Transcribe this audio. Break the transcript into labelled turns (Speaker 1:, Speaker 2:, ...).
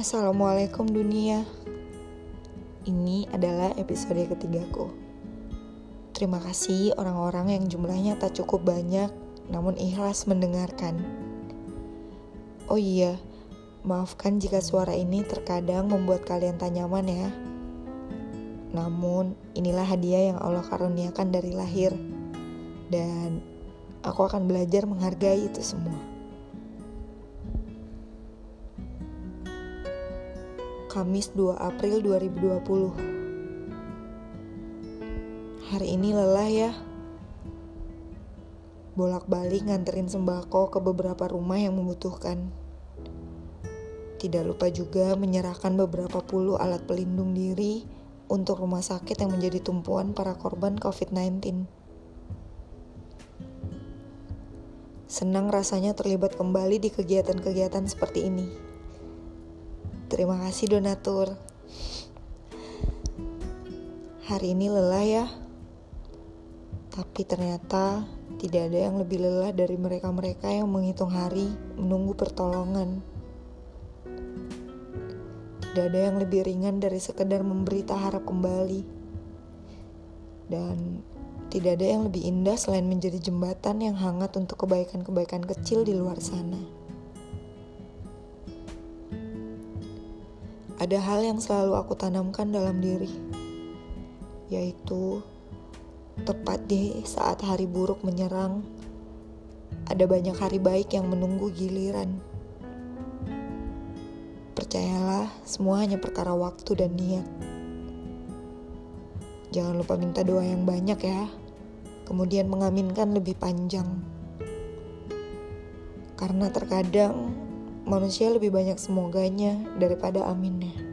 Speaker 1: Assalamualaikum dunia. Ini adalah episode ketigaku. Terima kasih orang-orang yang jumlahnya tak cukup banyak, namun ikhlas mendengarkan. Oh iya, maafkan jika suara ini terkadang membuat kalian tak nyaman ya. Namun, inilah hadiah yang Allah karuniakan dari lahir. Dan aku akan belajar menghargai itu semua. Kamis 2 April 2020 Hari ini lelah ya Bolak-balik nganterin sembako ke beberapa rumah yang membutuhkan Tidak lupa juga menyerahkan beberapa puluh alat pelindung diri untuk rumah sakit yang menjadi tumpuan para korban COVID-19. Senang rasanya terlibat kembali di kegiatan-kegiatan seperti ini. Terima kasih donatur. Hari ini lelah ya. Tapi ternyata tidak ada yang lebih lelah dari mereka-mereka yang menghitung hari menunggu pertolongan. Tidak ada yang lebih ringan dari sekedar memberi harap kembali. Dan tidak ada yang lebih indah selain menjadi jembatan yang hangat untuk kebaikan-kebaikan kecil di luar sana. Ada hal yang selalu aku tanamkan dalam diri, yaitu tepat di saat hari buruk menyerang, ada banyak hari baik yang menunggu giliran. Percayalah, semua hanya perkara waktu dan niat. Jangan lupa minta doa yang banyak ya, kemudian mengaminkan lebih panjang. Karena terkadang manusia lebih banyak semoganya daripada aminnya.